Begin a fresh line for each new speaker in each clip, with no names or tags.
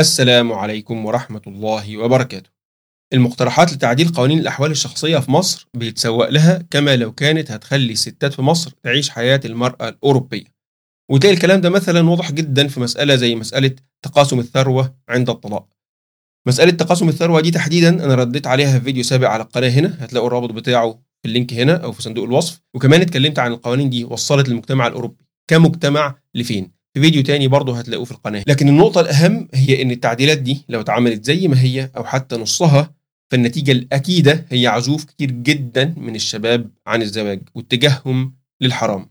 السلام عليكم ورحمة الله وبركاته. المقترحات لتعديل قوانين الأحوال الشخصية في مصر بيتسوق لها كما لو كانت هتخلي الستات في مصر تعيش حياة المرأة الأوروبية. وتلاقي الكلام ده مثلا واضح جدا في مسألة زي مسألة تقاسم الثروة عند الطلاق. مسألة تقاسم الثروة دي تحديدا أنا رديت عليها في فيديو سابق على القناة هنا هتلاقوا الرابط بتاعه في اللينك هنا أو في صندوق الوصف وكمان اتكلمت عن القوانين دي وصلت للمجتمع الأوروبي كمجتمع لفين في فيديو تاني برضه هتلاقوه في القناة. لكن النقطة الأهم هي إن التعديلات دي لو اتعملت زي ما هي أو حتى نصها فالنتيجة الأكيدة هي عزوف كتير جدا من الشباب عن الزواج واتجاههم للحرام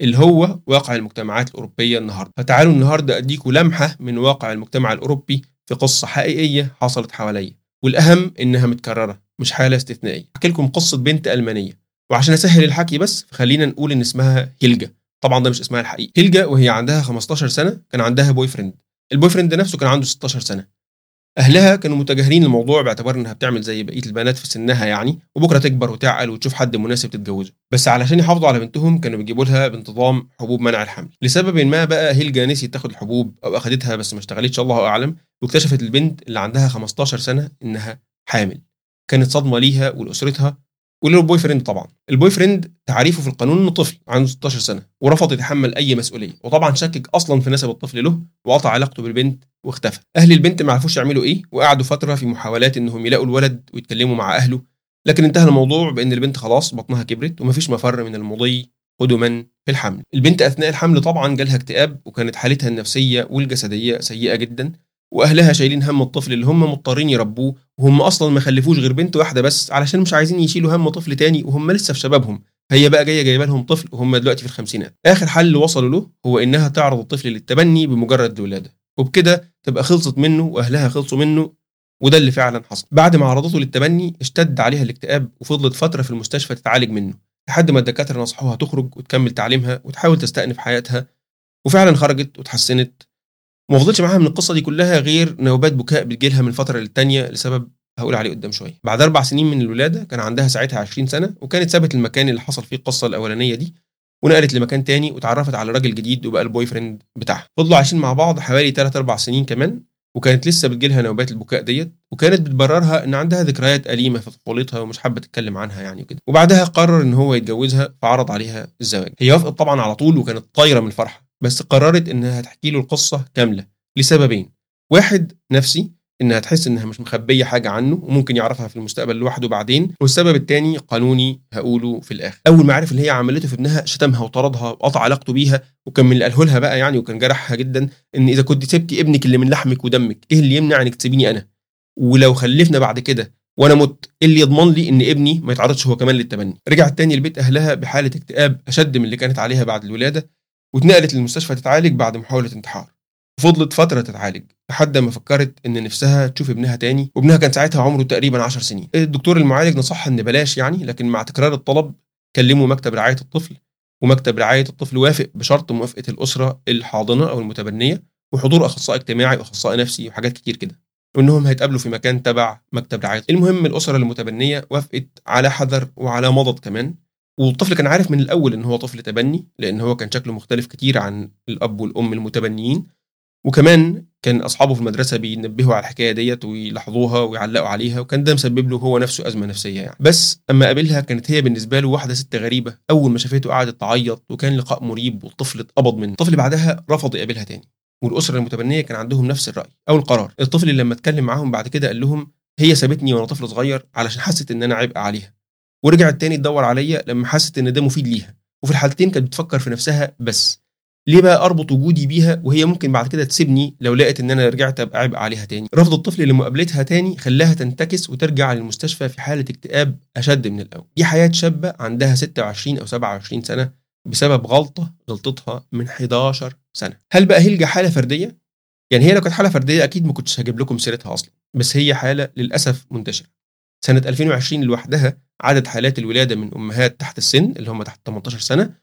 اللي هو واقع المجتمعات الأوروبية النهاردة. فتعالوا النهاردة أديكوا لمحة من واقع المجتمع الأوروبي في قصة حقيقية حصلت حواليا والأهم إنها متكررة مش حالة استثنائية. أحكي لكم قصة بنت ألمانية وعشان أسهل الحكي بس فخلينا نقول إن اسمها هيلجا. طبعا ده مش اسمها الحقيقي هيلجا وهي عندها 15 سنة كان عندها boyfriend ال boyfriend نفسه كان عنده 16 سنة. أهلها كانوا متجاهلين الموضوع باعتبار إنها بتعمل زي بقية البنات في سنها يعني وبكرة تكبر وتعقل وتشوف حد مناسب تتجوزه. بس علشان يحافظوا على بنتهم كانوا بيجيبوا لها بانتظام حبوب منع الحمل. لسبب ما بقى هيلجا نسيت تاخد الحبوب أو أخدتها بس ما اشتغلتش الله أعلم واكتشفت البنت اللي عندها 15 سنة إنها حامل. كانت صدمة ليها ولأسرتها ولل boyfriend طبعا. ال boyfriend تعريفه في القانون إنه طفل عنده 16 سنة ورفض يتحمل أي مسؤولية وطبعا شكك أصلا في نسب الطفل له وقطع علاقته بالبنت واختفى. أهل البنت ما عرفوش يعملوا إيه وقعدوا فترة في محاولات إنهم يلاقوا الولد ويتكلموا مع أهله لكن انتهى الموضوع بإن البنت خلاص بطنها كبرت ومفيش مفر من المضي قدما في الحمل. البنت أثناء الحمل طبعا جالها اكتئاب وكانت حالتها النفسية والجسدية سيئة جدا. وأهلها شايلين هم الطفل اللي هم مضطرين يربوه وهم أصلا ما خلفوش غير بنت واحدة بس علشان مش عايزين يشيلوا هم طفل تاني وهم لسه في شبابهم. هي بقى جاية جايبة لهم طفل وهم دلوقتي في الخمسينات. آخر حل وصلوا له هو إنها تعرض الطفل للتبني بمجرد الولاده وبكده تبقى خلصت منه وأهلها خلصوا منه وده اللي فعلا حصل. بعد ما عرضته للتبني اشتد عليها الاكتئاب وفضلت فترة في المستشفى تتعالج منه لحد ما الدكاترة نصحوها تخرج وتكمل تعليمها وتحاول تستأنف حياتها. وفعلا خرجت وتحسنت وما فضلش معاها من القصة دي كلها غير نوبات بكاء بتجيلها من فترة للتانية لسبب هقول عليه قدام شوية. بعد أربع سنين من الولادة كان عندها ساعتها 20 سنة وكانت سابت المكان اللي حصل فيه القصة الأولانية دي ونقلت لمكان تاني واتعرفت على راجل جديد وبقى ال boyfriend بتاعها. فضلوا عايشين مع بعض حوالي 3 4 سنين كمان وكانت لسه بتجيلها نوبات البكاء ديت وكانت بتبررها إن عندها ذكريات أليمة في طفولتها ومش حابة تتكلم عنها يعني وكده. وبعدها قرر إن هو يتجوزها فعرض عليها الزواج. هي وافقت طبعا على طول وكانت طايرة من الفرحة. بس قررت إنها تحكي له القصة كاملة لسببين. واحد نفسي إنها تحس إنها مش مخبية حاجة عنه وممكن يعرفها في المستقبل لوحده بعدين والسبب الثاني قانوني هقوله في الآخر. أول ما عرف اللي هي عملته في ابنها شتمها وطردها وقطع علاقته بيها وكان من اللي قاله لها بقى يعني وكان جرحها جدا إن إذا كنت سبتي ابنك اللي من لحمك ودمك إيه اللي يمنع إنك تسيبيني أنا؟ ولو خلفنا بعد كده وأنا مت إيه اللي يضمن لي إن ابني ما يتعرضش هو كمان للتبني؟ رجعت تاني لبيت أهلها بحالة اكتئاب أشد من اللي كانت عليها بعد الولادة. واتنقلت للمستشفى تتعالج بعد محاولة انتحار. فضلت فترة تتعالج لحد ما فكرت إن نفسها تشوف ابنها تاني وابنها كان ساعتها عمره تقريبا 10 سنين. الدكتور المعالج نصحها إن بلاش يعني لكن مع تكرار الطلب كلموا مكتب رعاية الطفل ومكتب رعاية الطفل وافق بشرط موافقة الأسرة الحاضنة أو المتبنية وحضور أخصائي اجتماعي وأخصائي نفسي وحاجات كتير كده. وإنهم هيتقابلوا في مكان تبع مكتب رعاية. المهم الأسرة المتبنية وافقت على حذر وعلى مضض كمان. والطفل كان عارف من الأول إن هو طفل تبني لأن هو كان شكله مختلف كتير عن الأب والأم المتبنيين. وكمان كان أصحابه في المدرسة بينبهوا على الحكاية ديت ويلاحظوها ويعلقوا عليها وكان ده مسبب له هو نفسه أزمة نفسية يعني. بس أما قابلها كانت هي بالنسبة له واحدة ست غريبة. أول ما شافته قعدت تعيط وكان لقاء مريب والطفل اتقبض منه. الطفل بعدها رفض يقابلها تاني. والأسرة المتبنية كان عندهم نفس الرأي أو القرار. الطفل لما اتكلم معاهم بعد كده قال لهم هي سابتني وأنا طفل صغير علشان حست إن أنا عبء عليها. ورجعت تاني تدور عليا لما حست إن ده مفيد ليها. وفي الحالتين كانت بتفكر في نفسها بس. ليه بقى أربط وجودي بيها وهي ممكن بعد كده تسيبني لو لقت إن أنا رجعت أبقى عبء عليها تاني؟ رفض الطفل لمقابلتها تاني خلاها تنتكس وترجع للمستشفى في حالة اكتئاب أشد من الأول. دي حياة شابة عندها 26 أو 27 سنة بسبب غلطة غلطتها من 11 سنة. هل بقى هيلجأ حالة فردية؟ يعني هي لو كانت حالة فردية أكيد ما كنتش هجيب لكم سيرتها أصلا. بس هي حالة للأسف منتشرة. سنة 2020 لوحدها عدد حالات الولادة من أمهات تحت السن اللي هم تحت 18 سنة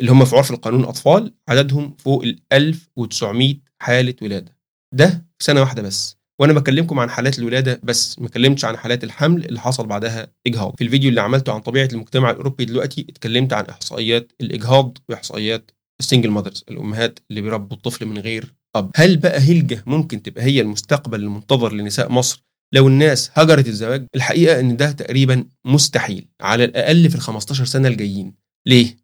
اللي هم في عرف القانون اطفال عددهم فوق ال 1900 حالة ولادة. ده في سنة واحدة بس. وأنا بكلمكم عن حالات الولادة بس ما اتكلمتش عن حالات الحمل اللي حصل بعدها إجهاض. في الفيديو اللي عملته عن طبيعة المجتمع الأوروبي دلوقتي اتكلمت عن إحصائيات الإجهاض وإحصائيات السنجل ماذرز الأمهات اللي بيربوا الطفل من غير أب. هل بقى هلجة ممكن تبقى هي المستقبل المنتظر لنساء مصر لو الناس هجرت الزواج الحقيقة إن ده تقريبا مستحيل على الأقل في ال 15 سنة الجايين. ليه؟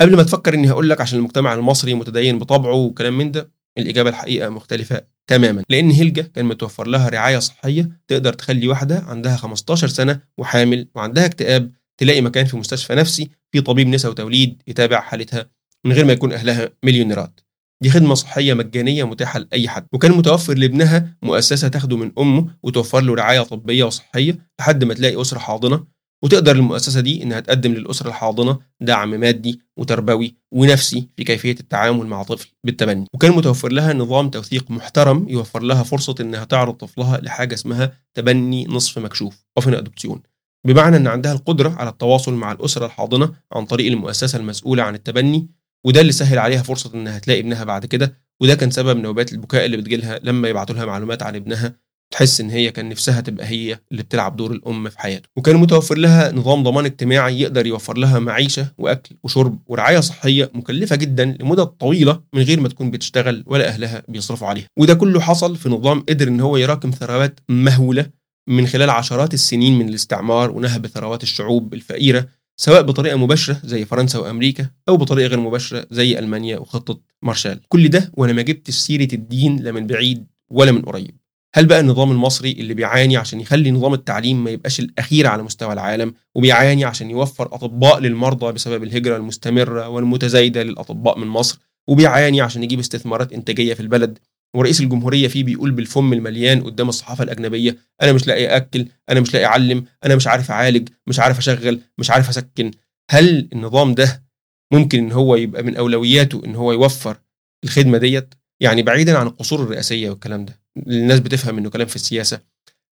قبل ما تفكر إني هقول لك عشان المجتمع المصري متدين بطبعه وكلام من ده الإجابة الحقيقة مختلفة تماما. لأن هلجة كان متوفر لها رعاية صحية تقدر تخلي واحدة عندها 15 سنة وحامل وعندها اكتئاب تلاقي مكان في مستشفى نفسي في طبيب نساء وتوليد يتابع حالتها من غير ما يكون أهلها مليونيرات. دي خدمة صحية مجانية متاحة لأي حد. وكان متوفر لابنها مؤسسة تاخده من أمه وتوفر له رعاية طبية وصحية لحد ما تلاقي أسرة حاضنة. وتقدر المؤسسة دي إنها تقدم للأسرة الحاضنة دعم مادي وتربوي ونفسي في كيفية التعامل مع طفل بالتبني. وكان متوفر لها نظام توثيق محترم يوفر لها فرصة إنها تعرض طفلها لحاجة اسمها تبني نصف مكشوف أوفن أدوبسيون بمعنى إن عندها القدرة على التواصل مع الأسرة الحاضنة عن طريق المؤسسة المسؤولة عن التبني وده اللي سهل عليها فرصة إنها تلاقي ابنها بعد كده وده كان سبب نوبات البكاء اللي بتجيلها لما يبعتوا لها معلومات عن ابنها تحس إن هي كان نفسها تبقى هي اللي بتلعب دور الأم في حياته. وكان متوفر لها نظام ضمان اجتماعي يقدر يوفر لها معيشة وأكل وشرب ورعاية صحية مكلفة جدا لمدة طويلة من غير ما تكون بتشتغل ولا أهلها بيصرفوا عليها. وده كله حصل في نظام قدر إن هو يراكم ثروات مهولة من خلال عشرات السنين من الاستعمار ونهب ثروات الشعوب الفقيرة سواء بطريقة مباشرة زي فرنسا وأمريكا أو بطريقة غير مباشرة زي ألمانيا وخطة مارشال. كل ده وأنا ما جبت سيرة الدين لا من بعيد ولا من قريب. هل بقى النظام المصري اللي بيعاني عشان يخلي نظام التعليم ما يبقاش الأخير على مستوى العالم وبيعاني عشان يوفر أطباء للمرضى بسبب الهجرة المستمرة والمتزايدة للأطباء من مصر وبيعاني عشان يجيب استثمارات إنتاجية في البلد؟ ورئيس الجمهورية فيه بيقول بالفم المليان قدام الصحافة الأجنبية أنا مش لاقي أكل أنا مش لاقي أعلم أنا مش عارف أعالج مش عارف أشغل مش عارف أسكن. هل النظام ده ممكن إن هو يبقى من أولوياته إن هو يوفر الخدمة ديت؟ يعني بعيدا عن القصور الرئاسية والكلام ده الناس بتفهم إنه كلام في السياسة.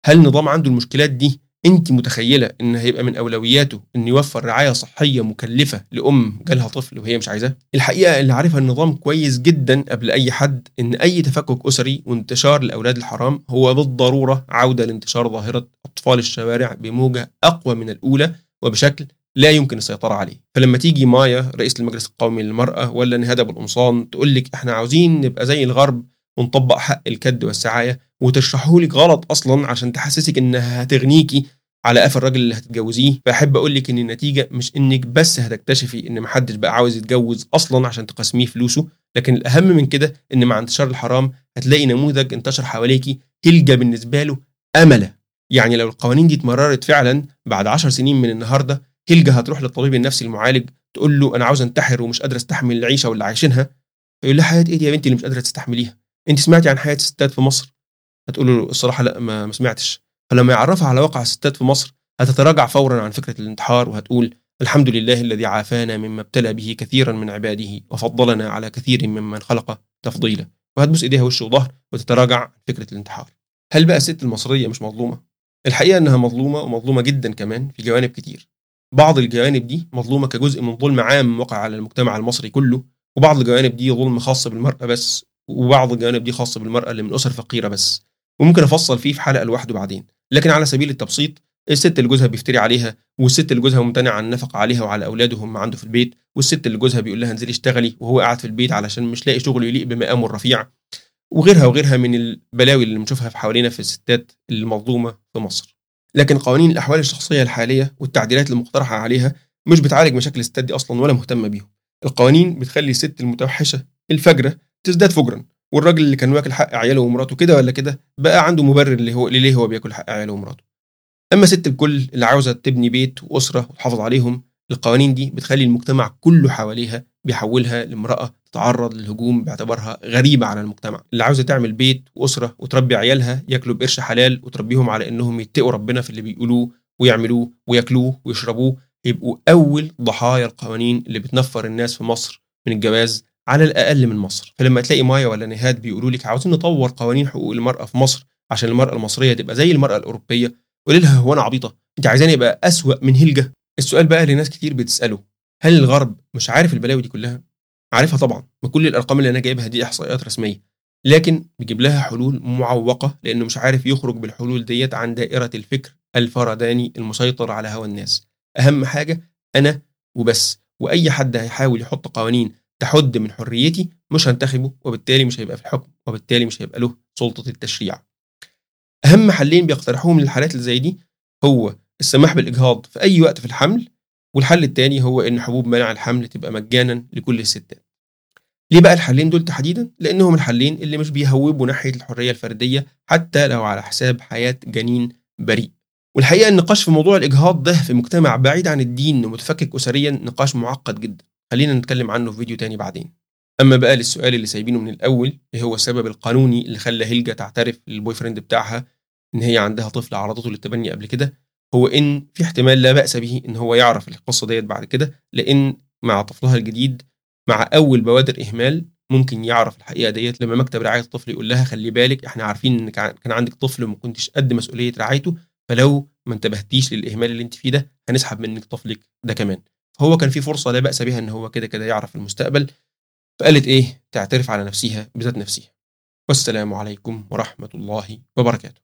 هل النظام عنده المشكلات دي؟ انت متخيلة ان هيبقى من اولوياته ان يوفر رعاية صحية مكلفة لأم جالها طفل وهي مش عايزاه؟ الحقيقة اللي عارفها النظام كويس جدا قبل أي حد إن أي تفكك أسري وانتشار لأولاد الحرام هو بالضرورة عودة لانتشار ظاهرة أطفال الشوارع بموجة أقوى من الأولى وبشكل لا يمكن السيطرة عليه. فلما تيجي مايا رئيس المجلس القومي للمرأة ولا نهاد أبو القمصان تقول لك إحنا عاوزين نبقى زي الغرب ونطبق حق الكد والسعاية وتشرحه لك غلط أصلا عشان تحسسك انها هتغنيكي على قفا الراجل اللي هتتجوزيه. فأحب أقول لك إن النتيجة مش إنك بس هتكتشفي إن محدش بقى عاوز يتجوز أصلا عشان تقسميه فلوسه لكن الأهم من كده إن مع انتشار الحرام هتلاقي نموذج انتشر حواليكي تلجى بالنسبة له أملة. يعني لو القوانين دي اتمررت فعلا بعد عشر سنين من النهارده هلجا هتروح للطبيب النفسي المعالج تقول له أنا عاوز انتحر ومش قادره أستحمل العيشة واللي عايشينها يقول لها حياة إيه دي يا بنتي اللي مش قادرة تستحمليها؟ أنت سمعتي عن حياة الستات في مصر؟ هتقول له الصراحة لا ما, ما سمعتش. فلما يعرفها على واقع الستات في مصر هتتراجع فورا عن فكرة الانتحار وهتقول الحمد لله الذي عافانا مما ابتلى به كثيرا من عباده وفضلنا على كثير ممن خلق تفضيلا. وهتبوس إيديها وش وظهر وتتراجع عن فكرة الانتحار. هل بقى الست المصرية مش مظلومة؟ الحقيقة إنها مظلومة ومظلومة جدا كمان في جوانب كتير. بعض الجوانب دي مظلومة كجزء من ظلم عام وقع على المجتمع المصري كله وبعض الجوانب دي ظلم خاص بالمرأة بس وبعض الجوانب دي خاصة بالمرأة اللي من أسر فقيرة بس. وممكن أفصل فيه في حلقة لوحده بعدين. لكن على سبيل التبسيط الست اللي جوزها بيفتري عليها والست اللي جوزها ممتنع عن النفقة عليها وعلى أولاده هم عنده في البيت والست اللي جوزها بيقول لها انزلي اشتغلي وهو قاعد في البيت علشان مش لاقي شغل يليق بمقامه الرفيع. وغيرها وغيرها من البلاوي اللي بنشوفها في حوالينا في الستات المظلومة في مصر. لكن قوانين الأحوال الشخصية الحالية والتعديلات المقترحه عليها مش بتعالج مشاكل الستات دي أصلا ولا مهتمة بيهم. القوانين بتخلي الست المتوحشة الفجرة تزداد فجرا. والراجل اللي كان واكل حق عياله ومراته كده ولا كده بقى عنده مبرر اللي هو ليه هو بياكل حق عياله ومراته. أما ست الكل اللي عاوزة تبني بيت وأسرة وتحافظ عليهم القوانين دي بتخلي المجتمع كله حواليها بيحولها لامرأة تتعرض للهجوم باعتبارها غريبة على المجتمع. اللي عاوزة تعمل بيت وأسرة وتربي عيالها ياكلوا بقرش حلال وتربيهم على إنهم يتقوا ربنا في اللي بيقولوه ويعملوه وياكلوه ويشربوه يبقوا أول ضحايا القوانين اللي بتنفر الناس في مصر من الجواز على الأقل من مصر. فلما تلاقي مايا ولا نهاد بيقولوا لك عاوزين نطور قوانين حقوق المرأة في مصر عشان المرأة المصرية تبقى زي المرأة الأوروبية. قولي لها هو أنا عبيطة أنت عايزاني ابقى أسوأ من هلجه السؤال بقى اللي ناس كتير بتسأله هل الغرب مش عارف البلاوي دي كلها؟ عارفها طبعا وكل الأرقام اللي أنا جايبها دي إحصائيات رسمية لكن بيجيب لها حلول معوقة لأنه مش عارف يخرج بالحلول ديت عن دائرة الفكر الفرداني المسيطر على هوى الناس. أهم حاجة أنا وبس وأي حد هيحاول يحط قوانين تحد من حريتي مش هنتخبه وبالتالي مش هيبقى في الحكم وبالتالي مش هيبقى له سلطة التشريع. أهم حلين بيقترحوهم للحالات اللي زي دي هو السماح بالإجهاض في أي وقت في الحمل والحل الثاني هو إن حبوب منع الحمل تبقى مجانا لكل الستات. ليه بقى الحلين دول تحديدا؟ لأنهم الحلين اللي مش بيهوبوا ناحية الحرية الفردية حتى لو على حساب حياة جنين بريء. والحقيقة النقاش في موضوع الإجهاض ده في مجتمع بعيد عن الدين ومتفكك اسريا نقاش معقد جدا. خلينا نتكلم عنه في فيديو تاني بعدين. أما بقى للسؤال اللي سايبينه من الأول إيه هو السبب القانوني اللي خلى هيلجا تعترف لل boyfriend بتاعها إن هي عندها طفل عرضته للتبني قبل كده؟ هو إن في احتمال لا بأس به إن هو يعرف القصة ديت بعد كده لأن مع طفلها الجديد مع أول بوادر إهمال ممكن يعرف الحقيقة ديت. لما مكتب رعاية الطفل يقول لها خلي بالك إحنا عارفين إن كان عندك طفل وما كنتش قد مسؤولية رعايته فلو ما انتبهتيش للإهمال اللي أنت فيه ده هنسحب منك طفلك ده كمان. فهو كان في فرصة لا بأس بها إن هو كده كده يعرف المستقبل فقالت إيه؟ تعترف على نفسها بذات نفسها. والسلام عليكم ورحمة الله وبركاته.